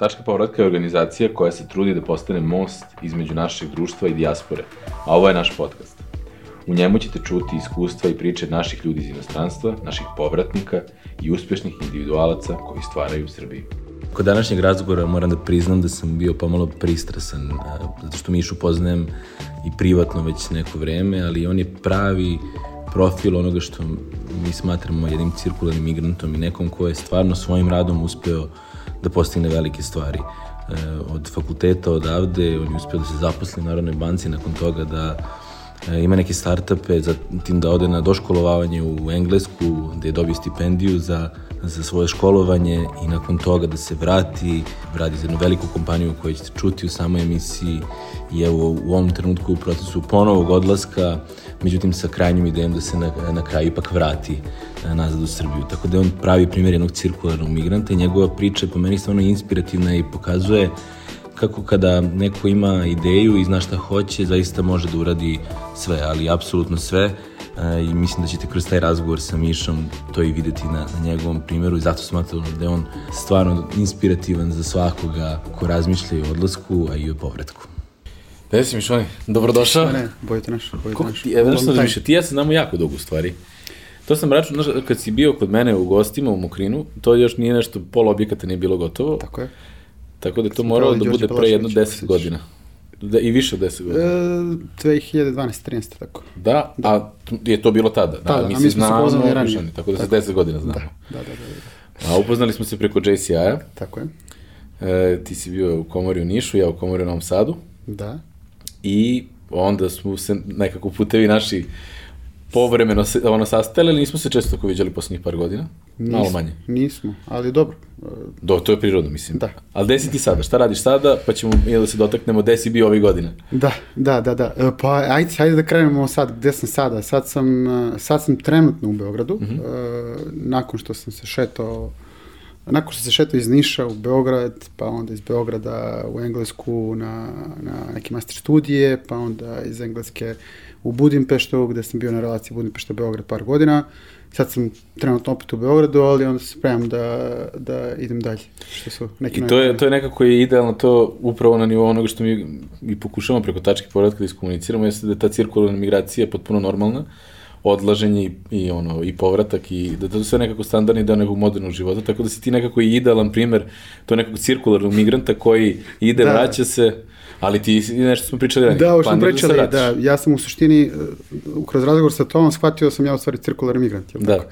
Tačka povratka je organizacija koja se trudi da postane most između našeg društva i dijaspore, a ovo je naš podcast. U njemu ćete čuti iskustva i priče naših ljudi iz inostranstva, naših povratnika i uspešnih individualaca koji stvaraju Srbiju. Kod današnjeg razgovora moram da priznam da sam bio pomalo pristrasan, zato što Mišu poznajem i privatno već neko vreme, ali on je pravi profil onoga što mi smatramo jednim cirkularnim migrantom i nekom ko je stvarno svojim radom uspeo da postigne velike stvari. E, od fakulteta odavde, on je uspeo da se zaposli u Narodnoj banci, nakon toga da e, ima neke startupe, za tim da ode na doškolovavanje u Englesku, gde je dobio stipendiju za za svoje školovanje i nakon toga da se vrati, radi za jednu veliku kompaniju koju ćete čuti u samoj emisiji i evo u ovom trenutku u procesu ponovog odlaska, međutim sa krajnjom idejom da se na, na kraju ipak vrati nazad u Srbiju. Tako da je on pravi primjer jednog cirkularnog migranta i njegova priča je po meni stvarno inspirativna i pokazuje kako kada neko ima ideju i zna šta hoće, zaista može da uradi sve, ali apsolutno sve i mislim da ćete kroz taj razgovor sa Mišom to i videti na, na njegovom primjeru i zato smatram da je on stvarno inspirativan za svakoga ko razmišlja i o odlasku, a i o povratku. Gde si Mišoni? Dobrodošao. Ne, bojite naš, bojite naš. Ti, evo nešto da više, ti ja se znamo jako dugo stvari. To sam račun, znaš, kad si bio kod mene u gostima u Mokrinu, to još nije nešto, pol objekata nije bilo gotovo. Tako je. Tako da je to moralo da bude pre jedno deset godina. Da, I više od 10 godina. E, 2012. 13. tako. Da, da, a je to bilo tada. Da, da, mi, mi smo se upoznali ranije. Tako da se 10 godina znamo. Da, da, da. da, da. A upoznali smo se preko JCI-a. Tako je. E, ti si bio u komori u Nišu, ja u komori u Novom Sadu. Da. I onda smo se nekako putevi naši povremeno se, ono sastajali, nismo se često tako viđali poslednjih par godina? Nismo, Malo manje. Nismo, ali dobro. Do, to je prirodno, mislim. Da. Ali gde si ti sada? Šta radiš sada? Pa ćemo i da se dotaknemo gde si bio ovih godina. Da, da, da, da. E, pa ajde, ajde da krenemo sad, gde sam sada. Sad sam, e, sad sam trenutno u Beogradu. -huh. uh, nakon što sam se šetao nakon što se šetao iz Niša u Beograd, pa onda iz Beograda u Englesku na, na neke master studije, pa onda iz Engleske u Budimpeštu, gde sam bio na relaciji Budimpešta-Beograd par godina. Sad sam trenutno opet u Beogradu, ali onda se spremam da, da idem dalje. Što su neki I to je, to je nekako je idealno to upravo na nivou onoga što mi, mi pokušamo preko tačke povratka da iskomuniciramo, jeste da je ta cirkularna migracija potpuno normalna, odlaženje i, i ono i povratak i da to sve nekako standardni deo nekog modernog života, tako da si ti nekako i idealan primer to nekog cirkularnog migranta koji ide, da. vraća se, Ali ti nešto smo pričali ranije. Da, ovo što smo pričali, da, da, ja sam u suštini, e, kroz razgovor sa Tomom, shvatio da sam ja u stvari cirkularni migrant, jel da. tako?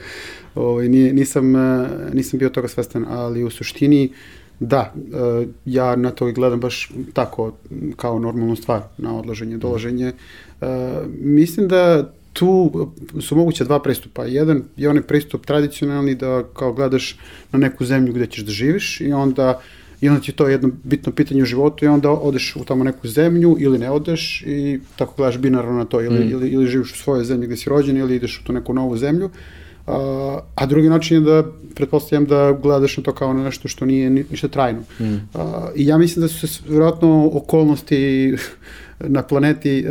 Ovaj, nije, nisam, e, nisam bio toga svestan, ali u suštini, da, e, ja na to gledam baš tako, kao normalnu stvar, na odlaženje, dolaženje. Mislim da tu su moguće dva pristupa. Jedan je onaj pristup tradicionalni da kao gledaš na neku zemlju gde ćeš da živiš i onda uh, i onda ti to jedno bitno pitanje u životu i onda odeš u tamo neku zemlju ili ne odeš i tako gledaš binarno na to ili, mm. ili, ili živiš u svojoj zemlji gde si rođen ili ideš u tu neku novu zemlju. A, a drugi način je da, pretpostavljam da gledaš na to kao na nešto što nije ništa trajno. Mm. A, I ja mislim da su se vjerojatno okolnosti na planeti e,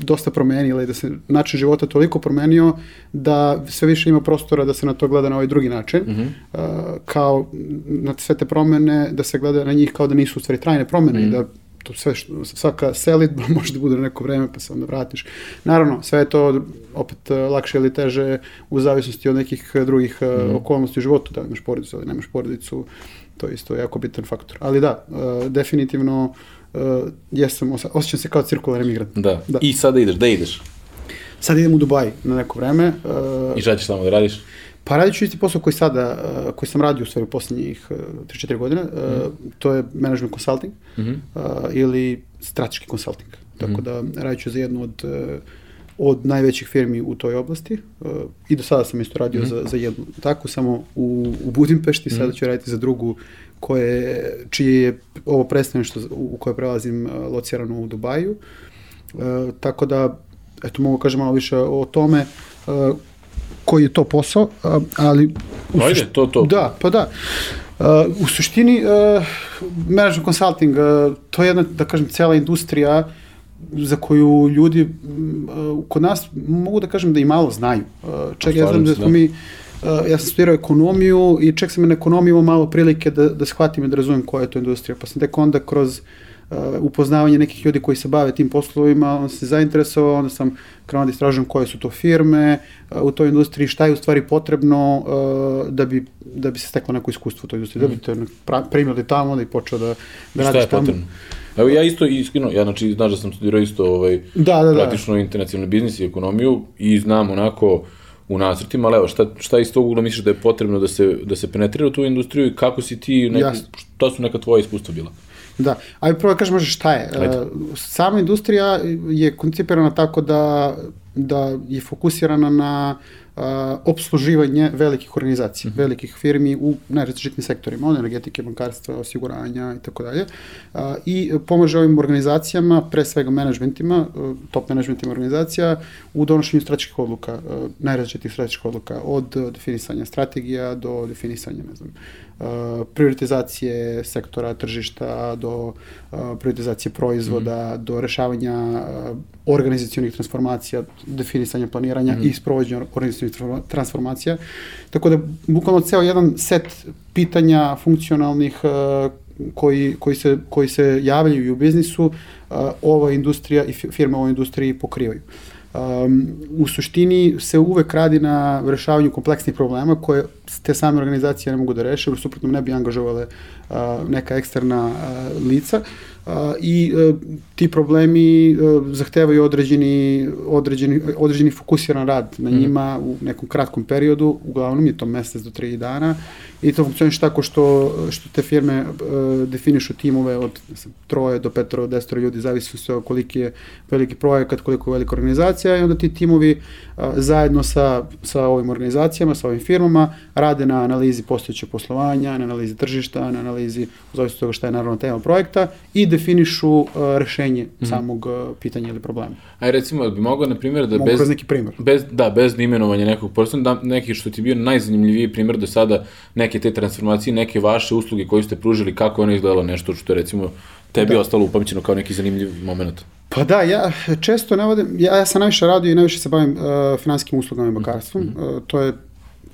dosta promenile i da se način života toliko promenio da sve više ima prostora da se na to gleda na ovaj drugi način. Mm -hmm. e, kao na sve te promene, da se gleda na njih kao da nisu u stvari trajne promene mm -hmm. i da to sve što, svaka selitba može da bude na neko vreme pa se onda vratiš. Naravno, sve je to opet lakše ili teže u zavisnosti od nekih drugih mm. okolnosti u životu, da imaš porodicu ili nemaš porodicu, to je isto jako bitan faktor. Ali da, definitivno jesam, osjećam se kao cirkularni migrant. Da. da. I sada ideš, gde ideš? Sad idem u Dubaj na neko vreme. I šta ćeš tamo da radiš? Pa radit ću isti posao koji sada, uh, koji sam radio u stvari u poslednjih uh, 3-4 godine, uh, mm. to je management consulting mm -hmm. ili strateški consulting. Tako mm -hmm. da radit ću za jednu od od najvećih firmi u toj oblasti. I do sada sam isto radio mm -hmm. za, za jednu takvu, samo u, u Budimpešti, mm -hmm. sada ću raditi za drugu koje, čije je ovo predstavništvo u koje prelazim locirano u Dubaju. Tako da, eto, mogu kažem malo više o tome koji je to posao, uh, ali... Ajde, to, to. Da, pa da. Uh, u suštini, uh, management consulting, uh, to je jedna, da kažem, cela industrija za koju ljudi uh, kod nas mogu da kažem da i malo znaju. Uh, čak ja znam da smo da. mi ja sam studirao ekonomiju i čak sam na ekonomiju imao malo prilike da, da shvatim i da razumem koja je to industrija. Pa sam tek onda kroz uh, upoznavanje nekih ljudi koji se bave tim poslovima, on se zainteresovao, onda sam krenuo da istražujem koje su to firme uh, u toj industriji, šta je u stvari potrebno uh, da, bi, da bi se steklo neko iskustvo u toj industriji, mm. da bi te primili tamo da i počeo da, da radiš tamo. Potrebno? Evo ja isto iskreno, ja znači znaš da sam studirao isto ovaj da, da, da. praktično internacionalni biznis i ekonomiju i znam onako u nacrtima, ali evo, šta, šta iz tog ugla misliš da je potrebno da se, da se penetrira u tu industriju i kako si ti, neki, šta su neka tvoja iskustva bila? Da, ajde prvo da kažem možda šta je. Ajde. E, sama industrija je koncipirana tako da, da je fokusirana na obsluživanje velikih organizacija, mm -hmm. velikih firmi u najrazličitnim sektorima, od energetike, bankarstva, osiguranja i tako dalje. I pomaže ovim organizacijama, pre svega menadžmentima, top menadžmentima organizacija, u donošenju strateških odluka, najrazličitih strateških odluka, od definisanja strategija do definisanja, ne znam, prioritizacije sektora tržišta do prioritizacije proizvoda, mm. do rešavanja organizacijonih transformacija, definisanja planiranja mm. i sprovođenja organizacijonih transformacija. Tako da, bukvalno ceo jedan set pitanja funkcionalnih koji, koji, se, koji se javljaju u biznisu, ova industrija i firme u ovoj industriji pokrivaju. Um, u suštini se uvek radi na rešavanju kompleksnih problema koje te same organizacije ne mogu da reše, u suprotnom ne bi angažovale uh, neka eksterna uh, lica uh, i uh, ti problemi uh, zahtevaju određeni, određeni, određeni fokusiran rad na mhm. njima u nekom kratkom periodu, uglavnom je to mesec do tri dana i to funkcioniš tako što, što te firme uh, definišu timove od znam, troje do petoro, desetoro ljudi, zavisno se o koliki je veliki projekat, koliko je velika organizacija i onda ti timovi uh, zajedno sa, sa ovim organizacijama, sa ovim firmama rade na analizi postojećeg poslovanja, na analizi tržišta, na analizi, zavisno toga šta je naravno tema projekta i definišu uh, rešenje mm -hmm. samog uh, pitanja ili problema. Aj recimo, bi mogao na primjer da Mogu bez... neki primjer. Bez, da, bez imenovanja nekog prostora, da, neki što ti bio najzanimljiviji primjer do sada, neke te transformacije, neke vaše usluge koje ste pružili, kako je ono izgledalo nešto što je recimo tebi da. ostalo upamćeno kao neki zanimljiv moment? Pa da, ja često navodim, ja, ja sam najviše radio i najviše se bavim uh, finansijskim uslugama i bakarstvom. Mm -hmm. uh, to je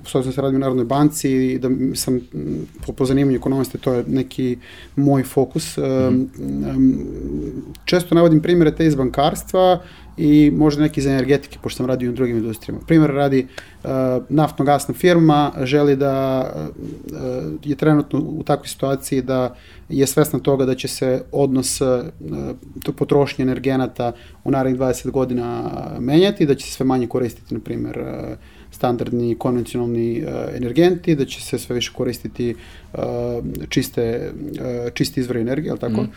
s obzirom da se radi u Narodnoj banci i da sam po, po zanimanju ekonomiste, to je neki moj fokus. Mm. Često navodim primere te iz bankarstva i možda neki iz energetike, pošto sam radio u drugim industrijama. Primjer radi uh, naftno-gasna firma, želi da uh, je trenutno u takvoj situaciji da je svesna toga da će se odnos uh, potrošnje energenata u narednih 20 godina menjati, da će se sve manje koristiti, na primjer, uh, standardni konvencionalni uh, energenti, da će se sve više koristiti uh, čiste, uh, čisti izvori energije, ali tako? Mm.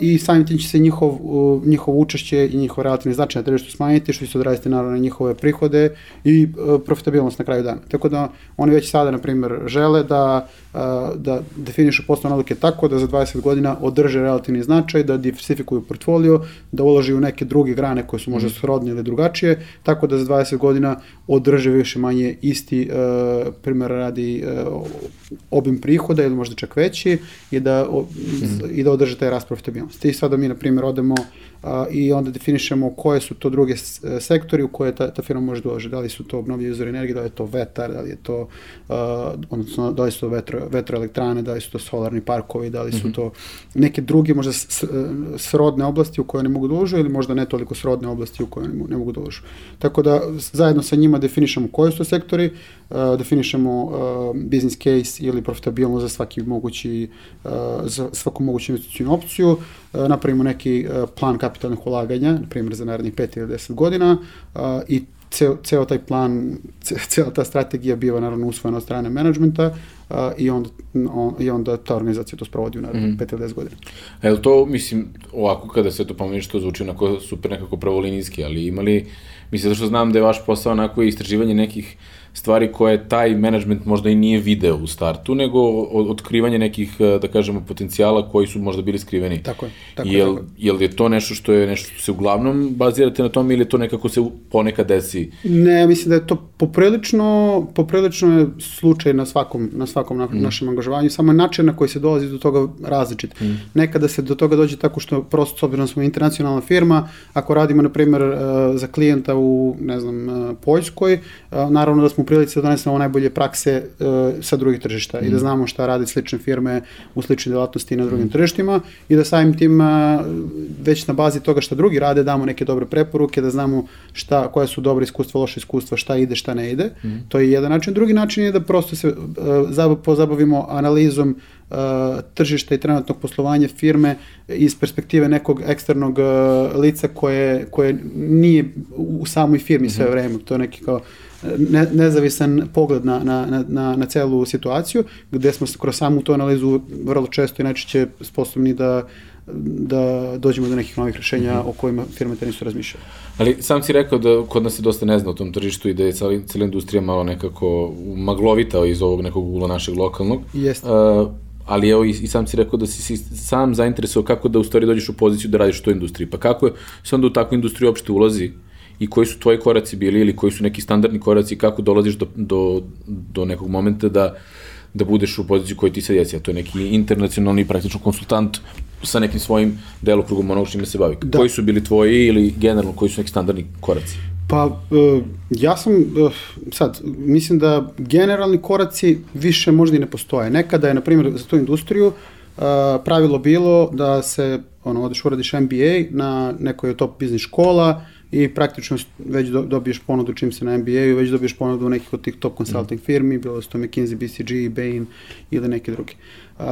I samim tim će se njihov, njihovo učešće i njihov relativni značaj na tržištu smanjiti, što će se odraziti naravno na njihove prihode i uh, profitabilnost na kraju dana. Tako da oni već sada, na primjer, žele da, uh, da definišu poslovne odluke tako da za 20 godina održe relativni značaj, da diversifikuju portfolio, da uloži u neke druge grane koje su možda mm. srodne ili drugačije, tako da za 20 godina održe više manje isti, uh, primjer radi uh, obim prihoda ili možda čak veći i da, o, mm. i da održe taj rast profitabilnosti. I sada mi, na primjer, odemo a, i onda definišemo koje su to druge sektori u koje ta, ta firma može doći. Da li su to obnovljivi izvori energije, da li je to vetar, da li je to, a, odnosno, da li su to vetro, vetroelektrane, da li su to solarni parkovi, da li su -hmm. to neke druge možda s, srodne oblasti u koje ne mogu da uložu ili možda ne toliko srodne oblasti u koje ne, ne mogu da uložu. Tako da zajedno sa njima definišemo koji su to sektori, a, definišemo a, business case ili profitabilno za svaki mogući, a, za svaku moguću investicijnu opciju, napravimo neki a, plan kapitalnih ulaganja, na primjer za narednih 5 ili 10 godina a, i ceo, ceo taj plan, ceo ta strategija biva naravno usvojena od strane menadžmenta i, onda, on, i onda ta organizacija to sprovodi u narednih mm. 5 ili 10 godina. E, to, mislim, ovako kada se to pomeniš, to zvuči onako super nekako pravolinijski, ali imali, mislim, zašto znam da je vaš posao onako istraživanje nekih stvari koje taj management možda i nije video u startu, nego otkrivanje nekih, e, da kažemo, potencijala koji su možda bili skriveni. Tako je. Tako jel, tako. jel je to nešto što je nešto što se uglavnom bazirate na tom ili je to nekako se ponekad desi? Ne, mislim da je to poprilično, poprilično je slučaj na svakom, na svakom svakom na, mm. našem angažovanju, samo je način na koji se dolazi do toga različit. Mm. Nekada se do toga dođe tako što prosto, s obzirom da smo internacionalna firma, ako radimo, na primjer, uh, za klijenta u, ne znam, uh, Poljskoj, uh, naravno da smo u prilici da donesemo najbolje prakse sa drugih tržišta mm. i da mm. znamo šta rade slične firme u sličnoj delatnosti na drugim mm. tržištima i da samim tim već na bazi toga šta drugi rade damo neke dobre preporuke, da znamo šta, koja su dobre iskustva, loše iskustva, šta ide, šta ne ide. Mm. To je jedan način. Drugi način je da prosto se uh, pozabavimo analizom uh, tržišta i trenutnog poslovanja firme iz perspektive nekog eksternog uh, lica koje, koje nije u samoj firmi sve mhm. vreme. To je neki kao ne, nezavisan pogled na, na, na, na celu situaciju, gde smo kroz samu tu analizu vrlo često i najčešće sposobni da da dođemo do nekih novih rešenja mm -hmm. o kojima firme te nisu razmišljale. Ali sam si rekao da kod nas se dosta ne zna o tom tržištu i da je cijela, cijela industrija malo nekako maglovita iz ovog nekog ugla našeg lokalnog. Jeste. Uh, ali evo i, i sam si rekao da si, si sam zainteresovao kako da u stvari dođeš u poziciju da radiš u toj industriji. Pa kako je se onda u takvu industriju uopšte ulazi i koji su tvoji koraci bili ili koji su neki standardni koraci kako dolaziš do, do, do nekog momenta da da budeš u poziciji koji ti se jesi, a to je neki internacionalni praktično konsultant sa nekim svojim delokrugom onog čime se bavi. Da. Koji su bili tvoji ili generalno koji su neki standardni koraci? Pa, uh, ja sam, uh, sad, mislim da generalni koraci više možda i ne postoje. Nekada je, na primjer, za tu industriju uh, pravilo bilo da se, ono, odeš uradiš MBA na nekoj od top biznis škola i praktično već do, dobiješ ponudu čim se na MBA-u, već dobiješ ponudu nekih od tih top consulting mm. firmi, bilo da su to McKinsey, BCG, Bain ili neke druge. Uh,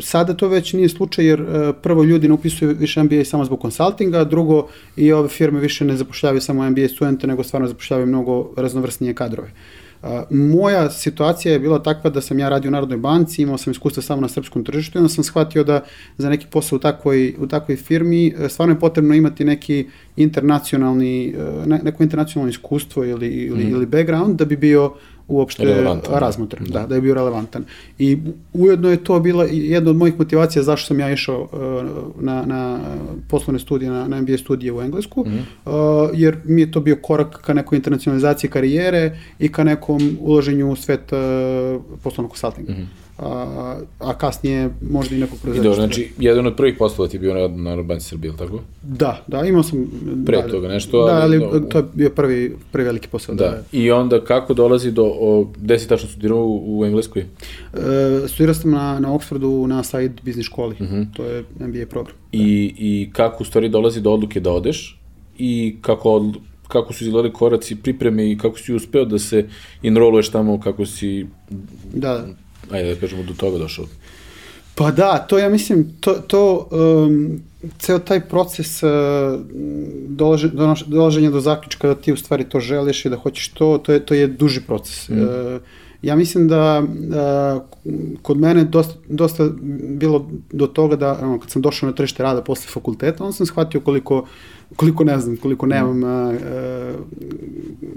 sada to već nije slučaj jer uh, prvo ljudi ne upisuju više MBA samo zbog konsultinga, drugo i ove firme više ne zapošljavaju samo MBA studente, nego stvarno zapošljavaju mnogo raznovrsnije kadrove. Uh, moja situacija je bila takva da sam ja radio u Narodnoj banci, imao sam iskustva samo na srpskom tržištu i onda sam shvatio da za neki posao u takvoj, u takvoj firmi e, stvarno je potrebno imati neki internacionalni, e, ne, neko internacionalno iskustvo ili, ili, mm. ili background da bi bio uopšte relevantan, da. razmotren, da. da, da je bio relevantan. I ujedno je to bila jedna od mojih motivacija zašto sam ja išao uh, na, na poslovne studije, na, na MBA studije u Englesku, mm jer mi je to bio korak ka nekoj internacionalizaciji karijere i ka nekom uloženju u svet uh, poslovnog konsultinga. Mm -hmm a, a kasnije možda i nekog preduzeća. I dobro, znači, jedan od prvih poslova ti je bio na Narodnoj banci Srbije, ili tako? Da, da, imao sam... Pre da, toga nešto, da, ali... Da, ali to je bio prvi, prvi veliki posao. Da. da, i onda kako dolazi do... O, gde si tačno studirao u, u Engleskoj? E, studirao sam na, na Oxfordu na Side Business školi, uh mhm. -huh. to je MBA program. I, I kako u stvari dolazi do odluke da odeš i kako od, kako su izgledali koraci pripreme i kako si uspeo da se enroluješ tamo, kako si da ajde da kažemo, do toga došao? Pa da, to ja mislim, to, to um, ceo taj proces uh, dolaže, dolaženja do zaključka da ti u stvari to želiš i da hoćeš to, to je, to je duži proces. Mm. Uh, ja mislim da uh, kod mene dosta, dosta bilo do toga da, ono, kad sam došao na tržište rada posle fakulteta, onda sam shvatio koliko koliko ne znam, koliko nemam uh,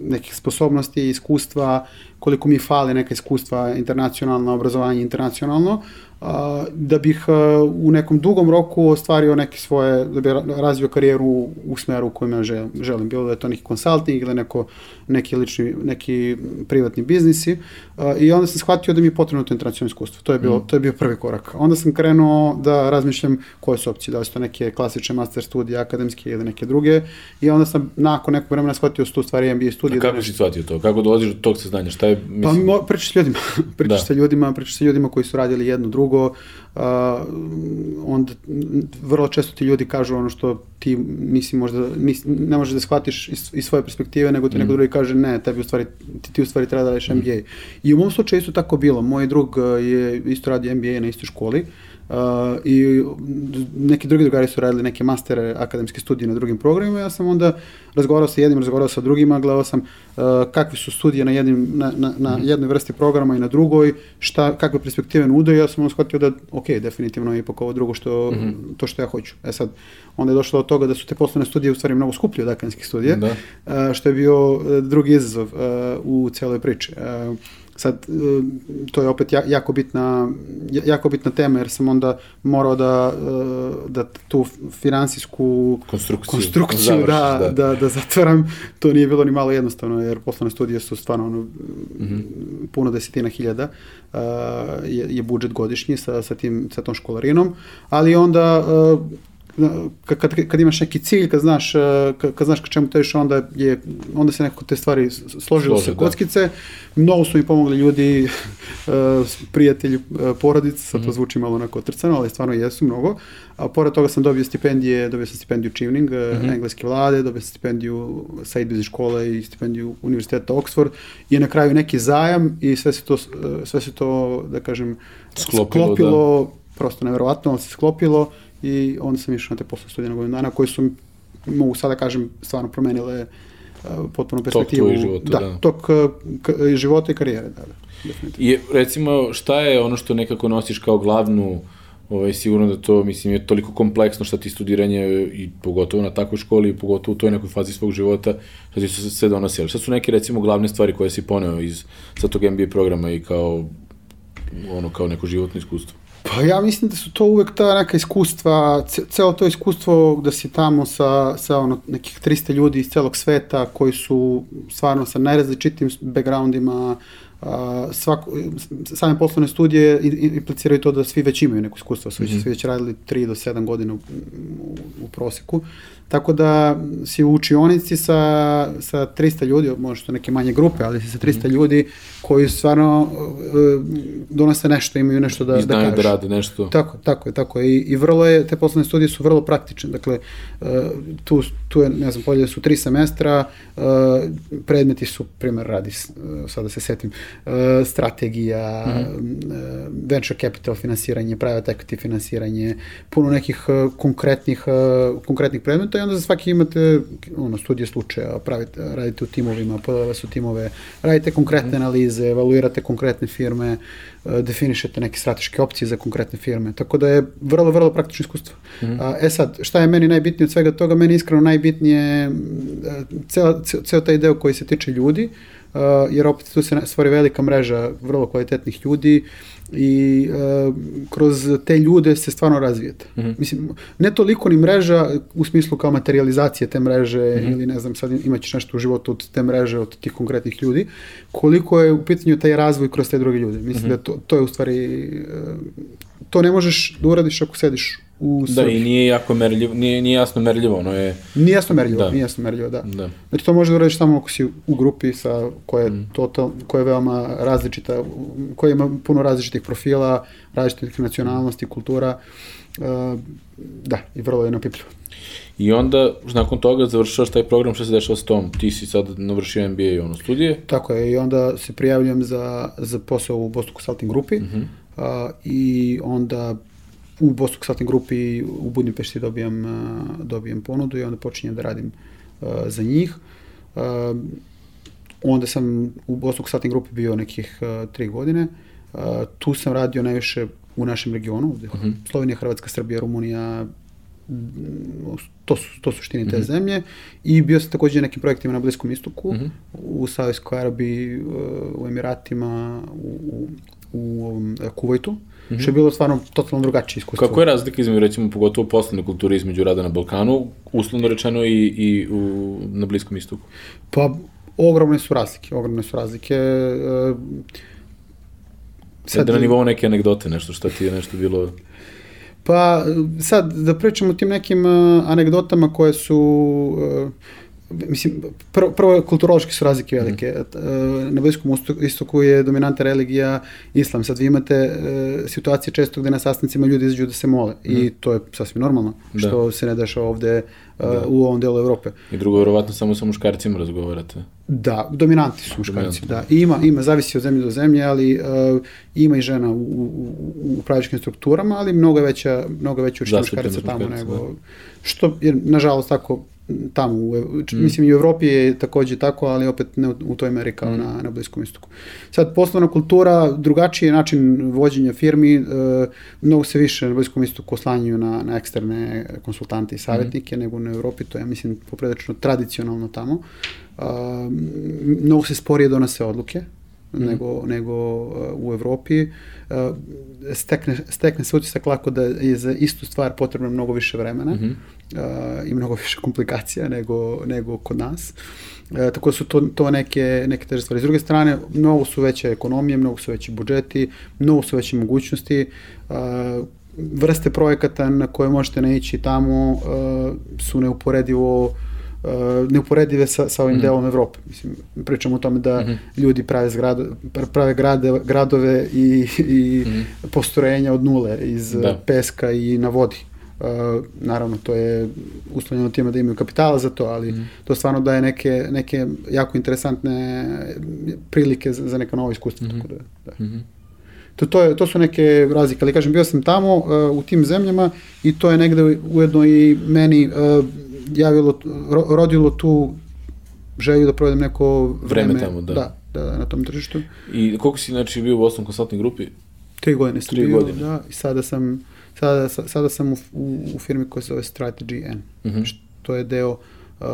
nekih sposobnosti, iskustva, koliko mi fali neka iskustva internacionalno, obrazovanje internacionalno, da bih u nekom dugom roku ostvario neke svoje, da bih razvio karijeru u smeru u kojem ja želim. Bilo da je to neki konsulting ili neko, neki lični, neki privatni biznisi. I onda sam shvatio da mi je potrebno to internacionalno iskustvo. To je, bilo, mm. to je bio prvi korak. Onda sam krenuo da razmišljam koje su opcije, da li su to neke klasične master studije, akademske ili neke druge. I onda sam nakon nekog vremena shvatio da su tu stvari MBA studije. A kako da si shvatio to? Kako dolaziš do tog saznanja? Šta je, pa mislim... Pa pričaš s ljudima. pričaš da. sa ljudima, pričaš sa ljudima koji su radili jedno drugo, og, uh, onda vrlo često ti ljudi kažu ono što ti nisi možda, nisi, ne možeš da shvatiš iz, iz svoje perspektive, nego ti mm. neko drugi kaže ne, tebi u stvari, ti, ti u stvari treba da radiš mm. MBA. I u mom slučaju isto tako bilo. Moj drug je isto radi MBA na istoj školi. Uh, i neki drugi drugari su radili neke mastere akademske studije na drugim programima, ja sam onda razgovarao sa jednim, razgovarao sa drugima, gledao sam uh, kakve su studije na, jednim, na, na, na mm. jednoj vrsti programa i na drugoj, šta, kakve perspektive nude, ja sam onda shvatio da, ok, definitivno je ipak ovo drugo što, mm -hmm. to što ja hoću. E sad, onda je došlo do toga da su te poslovne studije u stvari mnogo skuplje od akademskih studija, da. uh, što je bio uh, drugi izazov uh, u celoj priči. Sad, e, to je opet jako bitna, jako bitna tema, jer sam onda morao da, e, da tu finansijsku konstrukciju, konstrukciju završiš, da, da. Da, da zatvaram. To nije bilo ni malo jednostavno, jer poslovne studije su stvarno ono, mm -hmm. puno desetina hiljada uh, je, je budžet godišnji sa, sa, tim, sa tom školarinom, ali onda kad, kad, kad imaš neki cilj, kad znaš, e, kad, kad znaš ka čemu težiš, onda, je, onda se nekako te stvari složilo se da. kockice. Da. Mnogo su mi pomogli ljudi, e, prijatelji, e, porodice, sad to mhm. zvuči malo onako trcano, ali stvarno jesu mnogo. A pored toga sam dobio stipendije, dobio sam stipendiju Chivning, mm -hmm. engleske vlade, dobio sam stipendiju Said Business škole i stipendiju Univerziteta Oxford i na kraju neki zajam i sve se to, sve se to da kažem, sklopilo, sklopilo da. prosto neverovatno, ali se sklopilo i onda sam išao na te posle studije na godinu dana koji su, mogu sada da kažem, stvarno promenile uh, potpuno perspektivu. Tok života, da. da. Tok uh, života i karijere, da, da. I recimo, šta je ono što nekako nosiš kao glavnu ovaj, sigurno da to, mislim, je toliko kompleksno šta ti studiranje i pogotovo na takvoj školi i pogotovo u toj nekoj fazi svog života, šta ti se sve donosi. Ali šta su neke, recimo, glavne stvari koje si poneo iz sa tog MBA programa i kao ono, kao neko životno iskustvo? Pa ja mislim da su to uvek ta neka iskustva, celo to iskustvo da si tamo sa, sa ono, nekih 300 ljudi iz celog sveta koji su stvarno sa najrazličitim backgroundima, a, svako, same poslovne studije impliciraju to da svi već imaju neko iskustvo, svi, mm -hmm. svi već radili 3 do 7 godina u, u, u proseku. Tako da si u učionici sa, sa 300 ljudi, možda neke manje grupe, ali si sa 300 mm -hmm. ljudi koji stvarno uh, donose nešto, imaju nešto da, I da kažu. da rade nešto. Tako, tako je, tako je. I, i vrlo je, te poslovne studije su vrlo praktične. Dakle, uh, tu, tu je, ne znam, polje su tri semestra, uh, predmeti su, primjer, radi, sada se setim, strategija, mm -hmm. venture capital finansiranje, private equity finansiranje, puno nekih konkretnih, konkretnih predmeta onda za svaki imate ono, studije slučaja, pravite, radite u timovima, podavale su timove, radite konkretne analize, evaluirate konkretne firme, e, definišete neke strateške opcije za konkretne firme. Tako da je vrlo, vrlo praktično iskustvo. Mm -hmm. E sad, šta je meni najbitnije od svega toga? Meni iskreno najbitnije ceo, ceo taj deo koji se tiče ljudi, jer opet tu se stvori velika mreža vrlo kvalitetnih ljudi, i uh, kroz te ljude se stvarno razvijete. Mm -hmm. Mislim, ne toliko ni mreža u smislu kao materializacije te mreže mm -hmm. ili ne znam, sad imaćeš nešto u životu od te mreže, od tih konkretnih ljudi, koliko je u pitanju taj razvoj kroz te druge ljude. Mislim mm -hmm. da to, to je u stvari, uh, to ne možeš da uradiš ako sediš u Srbiji. Da, i nije jako merljivo, nije, nije jasno merljivo, ono je... Nije jasno merljivo, da. nije jasno merljivo, da. da. Znači to možeš da uradiš samo ako si u grupi sa, koja je, mm. total, koja je veoma različita, koja ima puno različitih profila, različitih nacionalnosti, kultura, uh, da, i vrlo je neopipljivo. I onda, nakon toga, završavaš taj program, što se dešava s tom? Ti si sad navršio MBA i ono studije? Tako je, i onda se prijavljujem za, za posao u Boston Consulting grupi, mm -hmm. uh, i onda u Consulting grupi u Budimpešti dobijam, dobijam ponudu i onda počinjem da radim uh, za njih. Uh, onda sam u Consulting grupi bio nekih tri godine. Uh, tu sam radio najviše u našem regionu, uh mhm. -huh. Slovenija, Hrvatska, Srbija, Rumunija, to su, to su suštini te mm -hmm. zemlje i bio sam takođe nekim projektima na Bliskom istoku, mm -hmm. u Savijskoj Arabiji, u Emiratima, u, u, u um, Kuvajtu. -hmm. što je bilo stvarno totalno drugačije iskustvo. Kako je razlika između, recimo, pogotovo poslovne kulture između rada na Balkanu, uslovno rečeno i, i u, na Bliskom istoku? Pa, ogromne su razlike, ogromne su razlike. E, sad, da na nivou neke anegdote, nešto što ti je nešto bilo... Pa, sad, da pričamo o tim nekim uh, anegdotama koje su... Uh, mislim, prvo, prvo kulturološke su razlike velike. Mm. Na Bliskom istoku je dominanta religija islam. Sad vi imate e, situacije često gde na sastancima ljudi izađu da se mole mm. i mhm. to je sasvim normalno, da. što se ne dešava ovde e, da. u ovom delu Evrope. I drugo, verovatno samo sa muškarcima razgovarate. Da, dominanti su muškarci, da. I ima, ima, zavisi od zemlje do zemlje, ali uh, ima i žena u, u, u upravljačkim strukturama, ali mnogo je veća, mnogo veća učinja muškaraca tamo nego, da. što je, nažalost, tako tamo, u, mm. mislim i u Evropi je takođe tako, ali opet ne u toj meri kao mm. na, na Bliskom istoku. Sad, poslovna kultura, drugačiji način vođenja firmi, e, mnogo se više na Bliskom istoku oslanjuju na, na eksterne konsultante i savjetnike mm. nego na Evropi, to je, ja mislim, popredačno tradicionalno tamo. E, mnogo se sporije donose odluke, mm nego, nego uh, u Evropi. Uh, stekne, stekne se utisak lako da je za istu stvar potrebno mnogo više vremena mm -hmm. i mnogo više komplikacija nego, nego kod nas. E, tako da su to, to neke, neke teže stvari. S druge strane, mnogo su veće ekonomije, mnogo su veći budžeti, mnogo su veće mogućnosti. Uh, vrste projekata na koje možete naići tamo uh, su neuporedivo neuporedive sa, sa ovim mm -hmm. delom Evrope. Mislim, pričamo o tome da mm -hmm. ljudi prave, zgrado, prave grade, gradove i, i mm -hmm. postrojenja od nule iz da. peska i na vodi. Uh, naravno, to je uslovljeno time da imaju kapitala za to, ali mm. to stvarno daje neke, neke jako interesantne prilike za, za neka nova iskustva. Mm -hmm. Tako da, da. Mm -hmm. To, to, je, to su neke razlike, ali kažem, bio sam tamo uh, u tim zemljama i to je negde ujedno i meni uh, javilo, ro, rodilo tu želju da provedem neko vreme, vreme tamo, da. Da, da, na tom tržištu. I koliko si znači bio u Boston Consulting grupi? Tri godine sam Tri bio, godine. da, i sada sam, sada, sada sam u, u, u firmi koja se zove Strategy N, uh mhm. -huh. što je deo uh,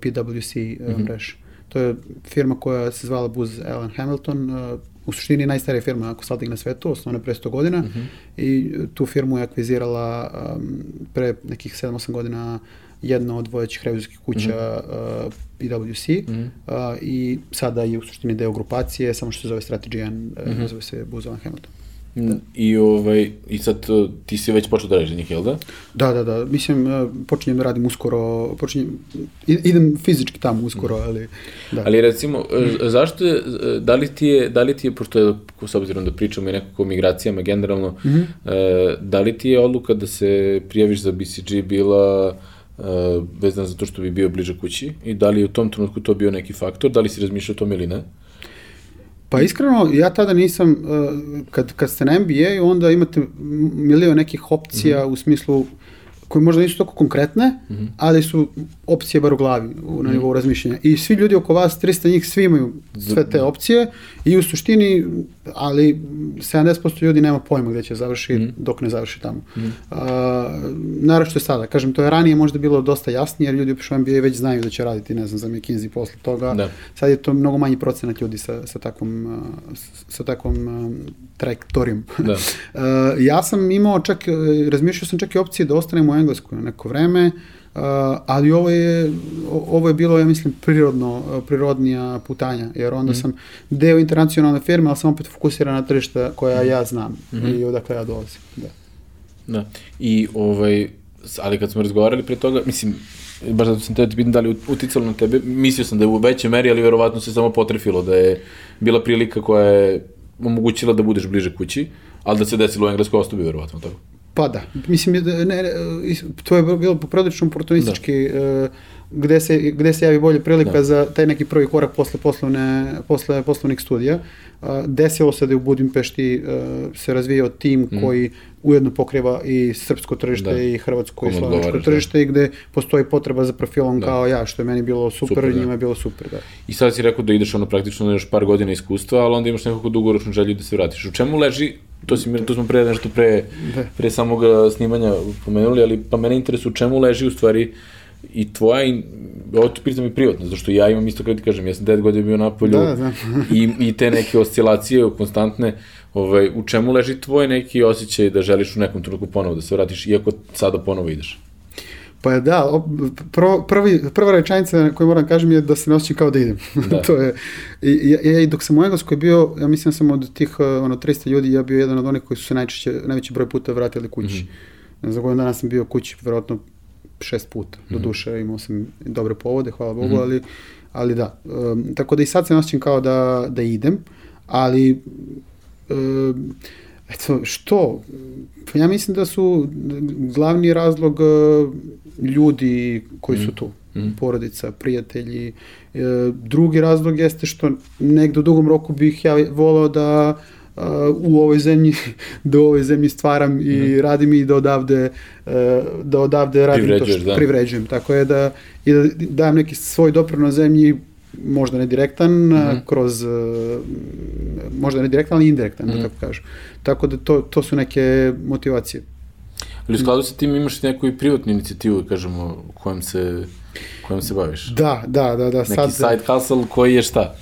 PwC uh, uh -huh. mreže. To je firma koja se zvala Booz Allen Hamilton, uh, u suštini najstarija firma consulting na svetu, osnovna pre 100 godina uh mhm. -huh. i tu firmu je akvizirala um, pre nekih 7-8 godina jedna od vojećih revizorskih kuća uh -huh. uh, PwC uh -huh. uh, i sada je u suštini deo grupacije, samo što se zove Strategy N, uh -huh. zove se Allen Hamilton. Da. I, ovaj, I sad ti si već počeo da radiš za njih, jel da? Da, da, da. Mislim, e, počinjem da radim uskoro, počinjem, idem fizički tamo uskoro, ali... Da. Ali recimo, mm. zašto je, da li ti je, da li ti je, pošto je, s obzirom da pričamo i nekako o migracijama generalno, mm -hmm. da li ti je odluka da se prijaviš za BCG bila vezana za to što bi bio bliže kući i da li je u tom trenutku to bio neki faktor, da li si razmišljao o tome ili ne? Pa iskreno, ja tada nisam, uh, kad, kad ste na NBA, onda imate milio nekih opcija mm -hmm. u smislu koje možda nisu toliko konkretne, mm -hmm. ali su opcije bar u glavi, u, na mhm. nivou razmišljanja. I svi ljudi oko vas, 300 njih, svi imaju sve te opcije i u suštini, ali 70% ljudi nema pojma gde će završi mm -hmm. dok ne završi tamo. Mm -hmm. uh, naravno što je sada, kažem, to je ranije možda bilo dosta jasnije, jer ljudi u NBA već znaju da će raditi, ne znam, za McKinsey posle toga. Da. Sad je to mnogo manji procenat ljudi sa, sa takvom, sa takvom uh, trajektorijom. Da. uh, ja sam imao čak, razmišljao sam čak i opcije da ostanem u Engleskoj neko vreme, Uh, ali ovo je, ovo je bilo, ja mislim, prirodno, prirodnija putanja, jer onda mm. sam deo internacionalne firme, ali sam opet fokusiran na tržišta koja mm. ja znam mm -hmm. i odakle ja dolazim. Da. da. I ovaj, ali kad smo razgovarali pre toga, mislim, baš zato sam te pitan da li uticalo na tebe, mislio sam da je u većoj meri, ali verovatno se samo potrefilo da je bila prilika koja je omogućila da budeš bliže kući, ali da se desilo u Engleskoj ostavi verovatno tako. Pa da, mislim, ne, ne, to je bilo poprilično oportunistički, da. Uh, gde, se, gde se javi bolje prilika da. za taj neki prvi korak posle, poslovne, posle poslovnih studija. Uh, desilo se da je u Budimpešti uh, se razvijao tim mm. koji ujedno pokriva i srpsko tržište da. i hrvatsko i slovensko tržište da. i gde postoji potreba za profilom da. kao ja, što je meni bilo super, super da. njima je bilo super. Da. I sad si rekao da ideš ono praktično na još par godina iskustva, ali onda imaš nekako dugoročnu želju da se vratiš. U čemu leži to, si, to smo pre nešto pre, da. pre samog snimanja pomenuli, ali pa mene interesuje u čemu leži u stvari i tvoja, i, ovo tu pitam i privatno, zato što ja imam isto kada ti kažem, ja sam 9 godina bio na polju da, da. i, i te neke oscilacije konstantne, ovaj, u čemu leži tvoj neki osjećaj da želiš u nekom trenutku ponovo da se vratiš, iako sada ponovo ideš? Pa da, prvo, prvi, prva rečenica koju moram kažem je da se ne osjećam kao da idem. Da. to je, i, ja, i dok sam u Engleskoj bio, ja mislim da sam od tih uh, ono, 300 ljudi, ja bio jedan od onih koji su se najčešće, najveći broj puta vratili kući. Mm -hmm. Za godinu dana sam bio kući, verovatno šest puta. Mm -hmm. Do mhm. duše imao sam dobre povode, hvala Bogu, mm -hmm. ali, ali da. Um, tako da i sad se osjećam kao da, da idem, ali um, eto, što? Pa ja mislim da su glavni razlog uh, ljudi koji su mhm. tu. Mm. porodica, prijatelji. E, drugi razlog jeste što negde u dugom roku bih ja volao da uh, u ovoj zemlji da u ovoj zemlji stvaram i mm. radim i da odavde uh, da odavde radim to što da. privređujem. Tako je da i da dajem neki svoj doprinos zemlji možda ne direktan, mm -hmm. kroz, možda ne direktan, ali indirektan, mm -hmm. da mhm. tako kažem. Tako da to, to su neke motivacije. Ali u skladu sa tim imaš neku i privatnu inicijativu, kažemo, kojom se, kojom se baviš? Da, da, da. da Neki sad... side hustle koji je šta?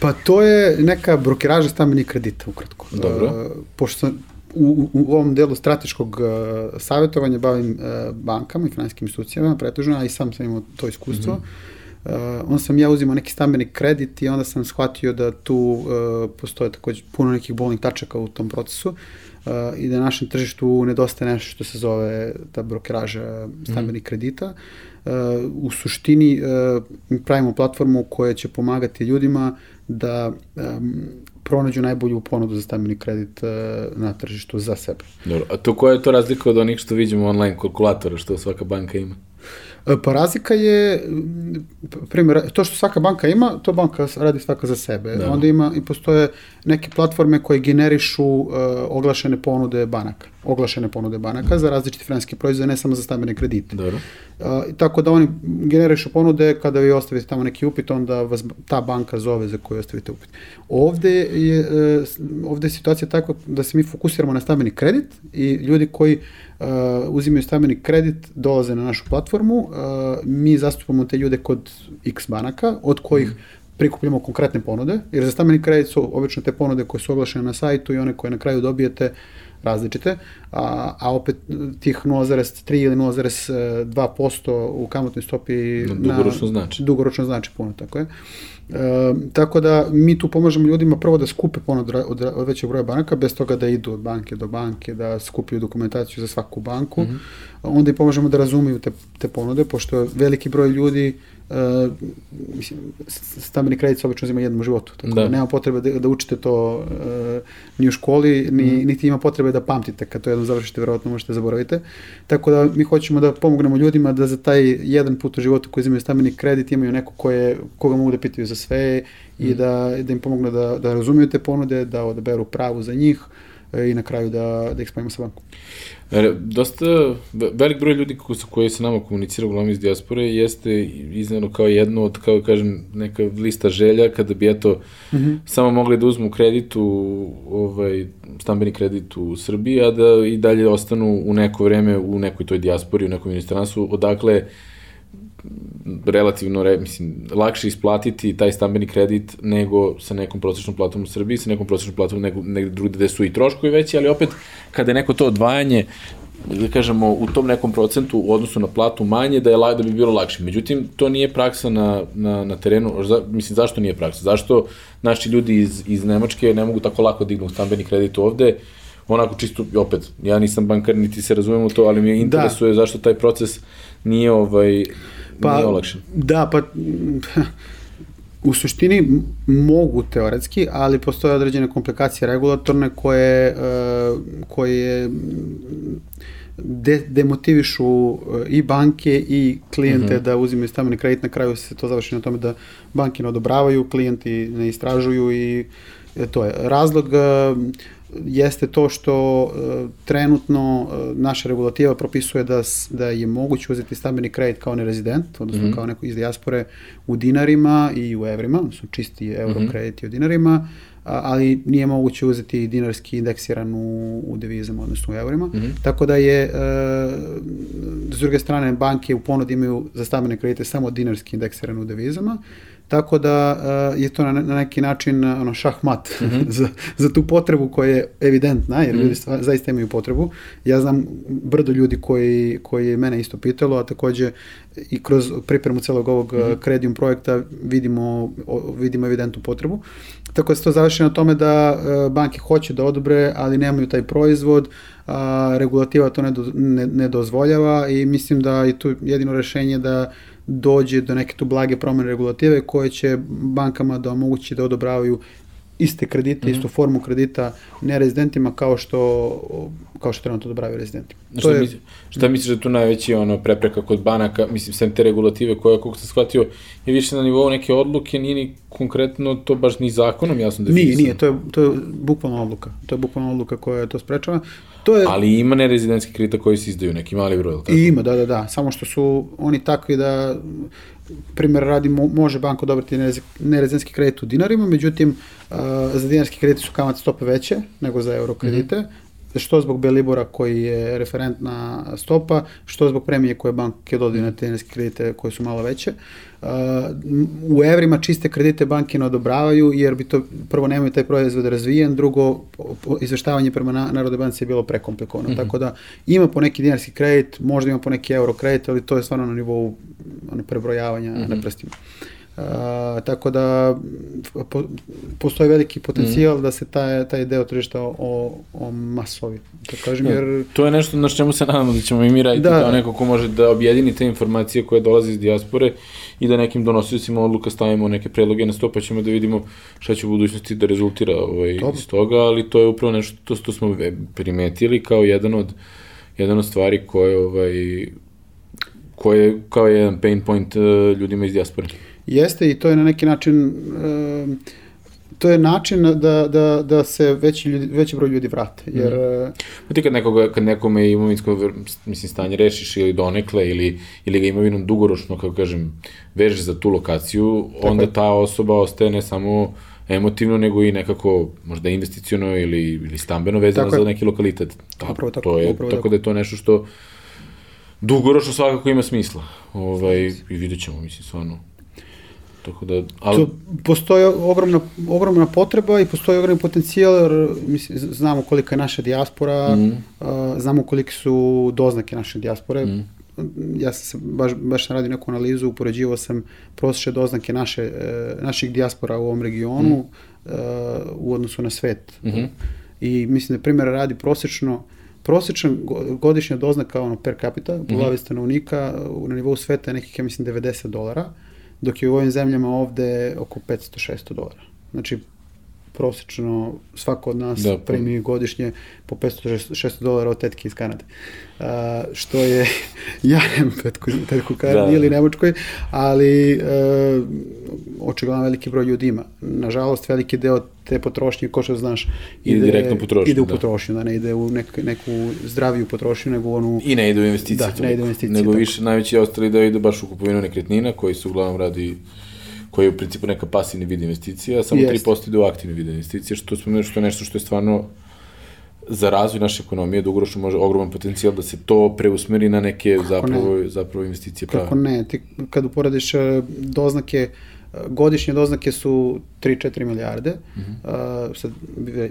Pa to je neka brokeraža stambenih kredita, ukratko. Dobro. Uh, pošto u, u ovom delu strateškog uh, savjetovanja bavim uh, bankama i finansijskim institucijama, pretužno, a i sam sam imao to iskustvo. Mm -hmm. Uh, onda sam ja uzimao neki stambeni kredit i onda sam shvatio da tu uh, postoje takođe puno nekih bolnih tačaka u tom procesu uh, i da na našem tržištu nedostaje nešto što se zove ta brokeraža stambenih mm kredita. Uh, u suštini uh, pravimo platformu koja će pomagati ljudima da um, pronađu najbolju ponudu za stambeni kredit uh, na tržištu za sebe. Dobro, a to koja je to razlika od onih što vidimo online kalkulatora, što svaka banka ima? E, pa razlika je, primjer, to što svaka banka ima, to banka radi svaka za sebe. Da. Onda ima i postoje neke platforme koje generišu uh, oglašene ponude banaka. Oglašene ponude banaka za različite finanske proizvode, ne samo za stambene kredite. Dobro. Uh, tako da oni generišu ponude, kada vi ostavite tamo neki upit, onda vas ta banka zove za koju ostavite upit. Ovde je, uh, ovde je situacija tako da se mi fokusiramo na stambeni kredit i ljudi koji uh, uzimaju stambeni kredit dolaze na našu platformu, uh, mi zastupamo te ljude kod X banaka, od kojih mm prikupljamo konkretne ponude, jer za stambeni kredit su obično te ponude koje su oglašene na sajtu i one koje na kraju dobijete različite, a, a opet tih 0,3 ili 0,2% u kamatnoj stopi dugoročno na, znači. Dugoročno znači puno, tako je. E, tako da mi tu pomažemo ljudima prvo da skupe ponud od, od većeg broja banaka, bez toga da idu od banke do banke, da skupiju dokumentaciju za svaku banku. Mm -hmm. Onda i pomažemo da razumiju te, te ponude, pošto veliki broj ljudi Uh, mislim, stambeni kredit se obično uzima jednom u životu, tako da, da nema potrebe da, da učite to uh, ni u školi, ni, mm. niti ima potrebe da pamtite, kad to jednom završite, verovatno možete zaboravite. Tako da mi hoćemo da pomognemo ljudima da za taj jedan put u životu koji uzimaju stambeni kredit imaju neko koje, koga mogu da pitaju za sve mm. i da, da im pomognu da, da razumiju te ponude, da odaberu pravu za njih uh, i na kraju da, da ih spavimo sa bankom. Dosta velik broj ljudi koji, koji se nama komunicira uglavnom iz dijaspore jeste izneno kao jedno od, kao kažem, neka lista želja kada bi eto mm -hmm. samo mogli da uzmu kredit u, ovaj, stambeni kredit u Srbiji, a da i dalje ostanu u neko vreme u nekoj toj dijaspori, u nekom inostranstvu, odakle relativno, re, mislim, lakše isplatiti taj stambeni kredit nego sa nekom prosečnom platom u Srbiji, sa nekom prosečnom platom nego, negde drugde gde su i troškovi veći, ali opet kada je neko to odvajanje da kažemo, u tom nekom procentu u odnosu na platu manje, da, je, da bi bilo lakše. Međutim, to nije praksa na, na, na terenu. Za, mislim, zašto nije praksa? Zašto naši ljudi iz, iz Nemačke ne mogu tako lako dignu stambeni kredit ovde? Onako čisto, opet, ja nisam bankar, niti se razumem u to, ali me interesuje da. zašto taj proces nije ovaj pa, nije olakšan. Da, pa u suštini mogu teoretski, ali postoje određene komplikacije regulatorne koje, e, koje de, demotivišu e, i banke i klijente mhm. -huh. da uzimaju stambeni kredit, na kraju se to završi na tome da banke ne odobravaju, klijenti ne istražuju i e, to je razlog jeste to što trenutno naša regulativa propisuje da, da je moguće uzeti stambeni kredit kao nerezident, odnosno mm -hmm. kao neko iz dijaspore u dinarima i u evrima, odnosno čisti euro mm -hmm. krediti u dinarima, ali nije moguće uzeti dinarski indeksiran u, u devizama, odnosno u eurima. Mm -hmm. Tako da je, uh, s druge strane, banke u ponudi imaju za stambene kredite samo dinarski indeksiran u devizama, Tako da uh, je to na, na neki način ono šahmat mm -hmm. za, za tu potrebu koja je evidentna, jer mm -hmm. ljudi stva, zaista imaju potrebu. Ja znam brdo ljudi koji, koji je mene isto pitalo, a takođe i kroz pripremu celog ovog mm -hmm. kredium projekta vidimo, o, vidimo evidentnu potrebu. Tako da se to završi na tome da uh, banke hoće da odobre, ali nemaju taj proizvod, a regulativa to ne, do, ne, ne dozvoljava i mislim da je tu jedino rešenje da dođe do neke tu blage promene regulative koje će bankama da omogući da odobravaju iste kredite, mm -hmm. istu formu kredita nerezidentima kao što kao što trenutno odobravaju rezidenti. To šta, je, misli, šta misliš da je tu najveći ono prepreka kod banaka, mislim sem te regulative koja kako sam shvatio je više na nivou neke odluke, nije ni konkretno to baš ni zakonom jasno definisano. Nije, nije, to je to je bukvalno odluka. To je bukvalno odluka koja to sprečava. To je Ali ima nerezidentski kredita koji se izdaju neki mali broj, tako? Ima, da, da, da, samo što su oni takvi da primjer radi, može banka odobriti nerezidentski kredit u dinarima, međutim, za dinarski kredit su kamat stope veće nego za euro kredite, mm -hmm. Što zbog Belibora koji je referentna stopa, što zbog premije koje banke dodaju na te kredite koje su malo veće. Uh, u evrima čiste kredite banke ne odobravaju jer bi to prvo nemaju taj proizvod razvijen, drugo izveštavanje prema Narode banci je bilo prekomplikovano. Mm -hmm. Tako da ima po neki dinarski kredit, možda ima po neki euro kredit, ali to je stvarno na nivou ono, prebrojavanja mm -hmm. na prstima. Uh, A, tako da po, postoji veliki potencijal mm. da se taj, taj deo tržišta o, o masovi. Da kažem, da, jer... To je nešto na čemu se nadamo da ćemo i mi raditi da. kao neko ko može da objedini te informacije koje dolaze iz dijaspore i da nekim donosiocima odluka stavimo neke predloge na sto, pa ćemo da vidimo šta će u budućnosti da rezultira ovaj, iz toga, ali to je upravo nešto, to, to smo primetili kao jedan od, jedan od stvari koje, ovaj, koje kao jedan pain point uh, ljudima iz dijaspore. Jeste i to je na neki način to je način da, da, da se veći, ljudi, veći broj ljudi vrate. Jer, mm. Ti kad, nekoga, kad nekome imovinsko mislim, stanje rešiš ili donekle ili, ili ga imovinom dugoročno, kako kažem, vežeš za tu lokaciju, Tako onda je. ta osoba ostaje ne samo emotivno, nego i nekako možda investiciono ili, ili stambeno vezano za neki lokalitet. Ta, upravo tako, to je, upravo tako da je to nešto što dugoročno svakako ima smisla. Ovaj, I vidjet ćemo, mislim, stvarno Tako da, ali... To postoji ogromna, ogromna potreba i postoji ogromni potencijal, jer mislim, znamo kolika je naša dijaspora, mm. uh, znamo koliki su doznake naše dijaspore. Mm. Ja sam se baš, baš sam radio neku analizu, upoređivao sam prosječne doznake naše, uh, naših dijaspora u ovom regionu mm. uh, u odnosu na svet. Mm -hmm. I mislim da primjer radi prosječno prosječna godišnja doznaka ono, per capita, po mm -hmm. stanovnika na nivou sveta je nekih, ja mislim, 90 dolara. Mm dok je u ovim zemljama ovde oko 500-600 dolara. Znači, prosečno svako od nas da, pa... primi godišnje po 500-600 dolara od tetke iz Kanade. Uh, što je, ja nemam tetku, tetku Kanade da. ili Nemačkoj, ali uh, očigledno veliki broj ljudi ima. Nažalost, veliki deo te potrošnje, ko što znaš, ide, ide direktno potrošnju, ide u da. potrošnju, da ne ide u nek, neku zdraviju potrošnju, nego onu... I ne ide u investicije. Da, ne ide u investicije. Nego tako. više, najveći ostali da ide baš u kupovinu nekretnina, koji su uglavnom radi koji je u principu neka pasivni vid investicija, a samo Jest. 3% ide u aktivni vid investicije, što smo što je nešto što je stvarno za razvoj naše ekonomije dugoročno može ogroman potencijal da se to preusmeri na neke Kako zapravo, ne? zapravo investicije. Kako ne, ti kad uporediš e, doznake uh, Godišnje doznake su 3-4 milijarde, mm -hmm. uh, sad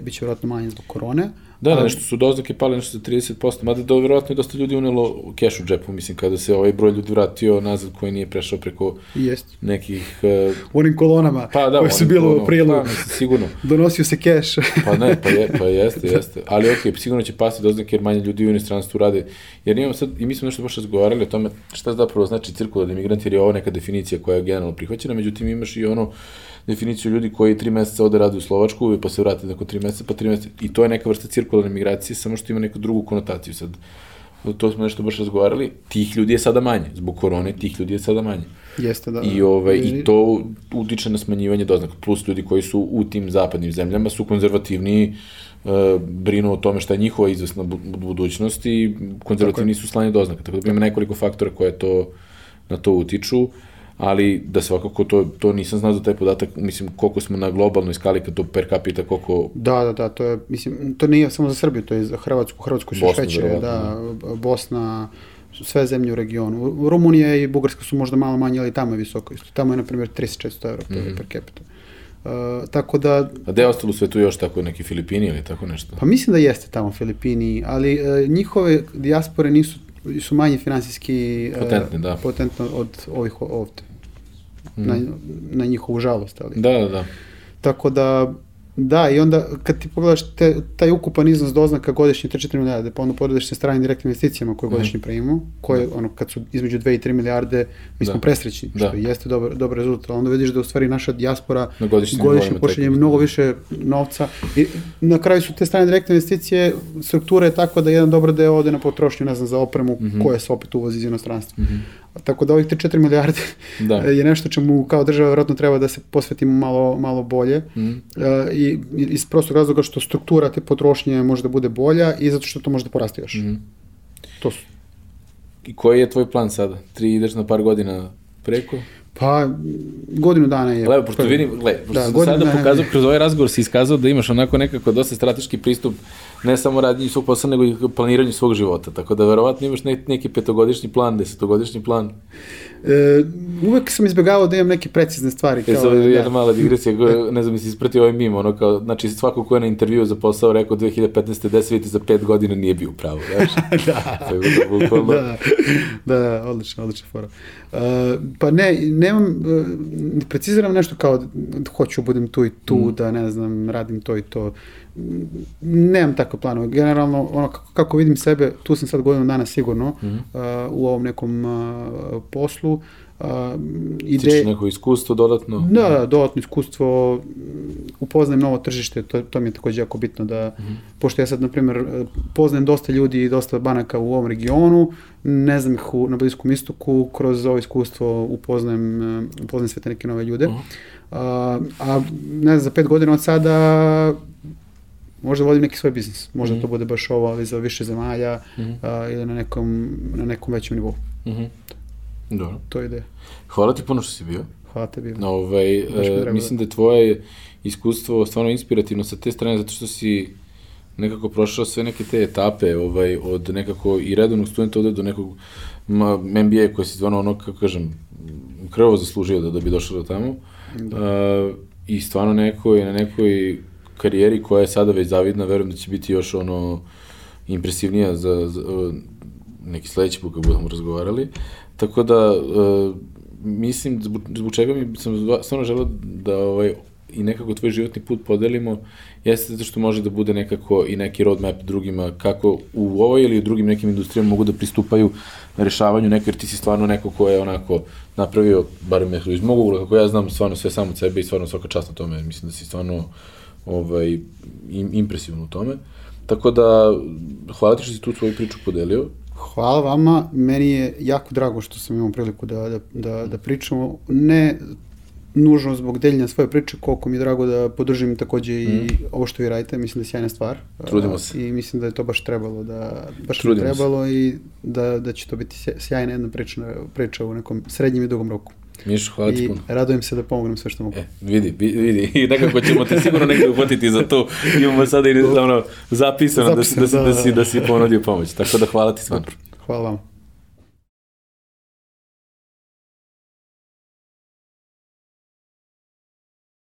bit će vjerojatno manje zbog korone, Da, da, nešto su doznake pale nešto za 30%, mada da verovatno je dosta ljudi unelo keš u džepu, mislim, kada se ovaj broj ljudi vratio nazad koji nije prešao preko Jest. nekih... Uh, u onim kolonama pa, da, koje su bilo u aprilu. Pa, mislim, sigurno. Donosio se keš. pa ne, pa, je, pa jeste, jeste. Ali okej, okay, sigurno će pasti doznake jer manje ljudi u inostranstvu rade. Jer imamo sad, i mi smo nešto baš razgovarali o tome šta zapravo znači cirkularni migrant, jer je ovo neka definicija koja je generalno prihvaćena, međutim imaš i ono definiciju ljudi koji tri meseca ode rade u Slovačku pa se vrate nakon tri meseca, pa tri meseca. I to je neka vrsta cirkularne migracije, samo što ima neku drugu konotaciju sad. To smo nešto baš razgovarali. Tih ljudi je sada manje. Zbog korone tih ljudi je sada manje. Jeste, da. I, ovaj, I to utiče na smanjivanje doznaka. Plus ljudi koji su u tim zapadnim zemljama su konzervativniji, uh, brinu o tome šta je njihova izvesna budućnost i konzervativni su slanje doznaka. Tako da ima nekoliko faktora koje to, na to utiču. Uh, ali da svakako to, to nisam znao za taj podatak, mislim koliko smo na globalnoj skali kad to per capita, koliko... Da, da, da, to je, mislim, to nije samo za Srbiju, to je za Hrvatsku, Hrvatsku su šveće, da, da, Bosna, sve zemlje u regionu. Rumunija i Bugarska su možda malo manje, ali tamo je visoko isto. Tamo je, na primjer, 3400 euro mm -hmm. per capita. Uh, tako da... A gde je ostalo u svetu još tako neki Filipini ili tako nešto? Pa mislim da jeste tamo Filipini, ali uh, njihove dijaspore nisu su manje finansijski potentne, uh, da. potentno od ovih ovde na, na njihovu žalost. Ali. Da, da, da. Tako da, da, i onda kad ti pogledaš te, taj ukupan iznos doznaka godišnje 3-4 milijarde, pa onda podeliš se stranim direktnim investicijama koje mhm. godišnje mm. primimo, koje, da. ono, kad su između 2 i 3 milijarde, mi smo da. presrećni, što da. jeste dobar, dobar rezultat. Onda vidiš da u stvari naša dijaspora na godišnje, godišnje pošalje mnogo više novca i na kraju su te strane direktne investicije, struktura je tako da jedan dobar deo ode na potrošnju, ne znam, za opremu mm -hmm. koja se opet uvozi iz inostranstva. Mm -hmm. Tako da ovih te 4 milijarde da. je nešto čemu kao država vjerojatno treba da se posvetimo malo, malo bolje. Mm. Uh, I iz prostog razloga što struktura te potrošnje može da bude bolja i zato što to može da poraste još. Mm. To su. I koji je tvoj plan sada? Tri ideš na par godina preko? Pa, godinu dana je... Gledaj, pošto vidim, gledaj, pošto da, sada pokazao, kroz ovaj razgovor si iskazao da imaš onako nekako dosta strateški pristup ne samo radnji svog posla, nego i planiranju svog života. Tako da verovatno imaš neki petogodišnji plan, desetogodišnji plan. E, uvek sam izbjegavao da imam neke precizne stvari. Kao, e, sad, da, jedna mala digresija, ne znam, si ispratio ovaj mimo, ono kao, znači svako ko je na intervju za posao rekao 2015. 10 vidite za 5 godina nije bio pravo, znaš? da. da, da, da, odlično, odlično fora. Uh, pa ne, nemam, uh, preciziram nešto kao da hoću budem tu i tu, mm. da ne znam, radim to i to nemam takve planove. Generalno, ono, kako, kako vidim sebe, tu sam sad godinu dana sigurno mm -hmm. uh, u ovom nekom uh, poslu. Uh, ide... Tiče neko iskustvo dodatno? Da, da, dodatno iskustvo, upoznajem novo tržište, to, to mi je takođe jako bitno da, mm -hmm. pošto ja sad, na primjer, poznajem dosta ljudi i dosta banaka u ovom regionu, ne znam ih u, na Bliskom istoku, kroz ovo iskustvo upoznajem, uh, upoznajem sve te neke nove ljude. Uh -huh. uh, a ne znam, za pet godina od sada možda vodim neki svoj biznis. Možda mm -hmm. to bude baš ovo, ali za više zemalja mm -hmm. a, ili na nekom, na nekom većem nivou. Mm -hmm. Dobro. To je ideja. Hvala ti puno što si bio. Hvala tebi. No, ovaj, e, mislim da je tvoje iskustvo stvarno inspirativno sa te strane, zato što si nekako prošao sve neke te etape, ovaj, od nekako i redovnog studenta ovde do nekog MBA koji si stvarno ono, kako kažem, krvo zaslužio da, da bi došao do tamo. Da. Uh, I stvarno neko je na nekoj karijeri koja je sada već zavidna, verujem da će biti još ono impresivnija za, za neki sledeći put kad budemo razgovarali. Tako da, uh, mislim, zbog, čega mi sam stvarno želeo da ovaj, i nekako tvoj životni put podelimo, jeste zato što može da bude nekako i neki roadmap drugima, kako u ovoj ili u drugim nekim industrijama mogu da pristupaju rešavanju neko, jer ti si stvarno neko ko je onako napravio, barem iz mog ugla, kako ja znam stvarno sve samo od sebe i stvarno svaka čast na tome, mislim da si stvarno ovaj, im, impresivno u tome. Tako da, hvala ti što si tu svoju priču podelio. Hvala vama, meni je jako drago što sam imao priliku da, da, da, da pričamo, ne nužno zbog deljenja svoje priče, koliko mi je drago da podržim takođe i mm. ovo što vi radite, mislim da je sjajna stvar. Trudimo se. I mislim da je to baš trebalo, da baš Trudimo trebalo se. i da, da će to biti sjajna jedna priča, priča u nekom srednjem i dugom roku. Miš, hvala ti puno. I radujem se da pomognem sve što mogu. E, vidi, vidi, i nekako ćemo te sigurno negde uhvatiti za to. Imamo sada i ono, zapisano, zapisano da, da, da, da, si, da si ponudio pomoć. Tako da hvala ti stvarno. Hvala vam.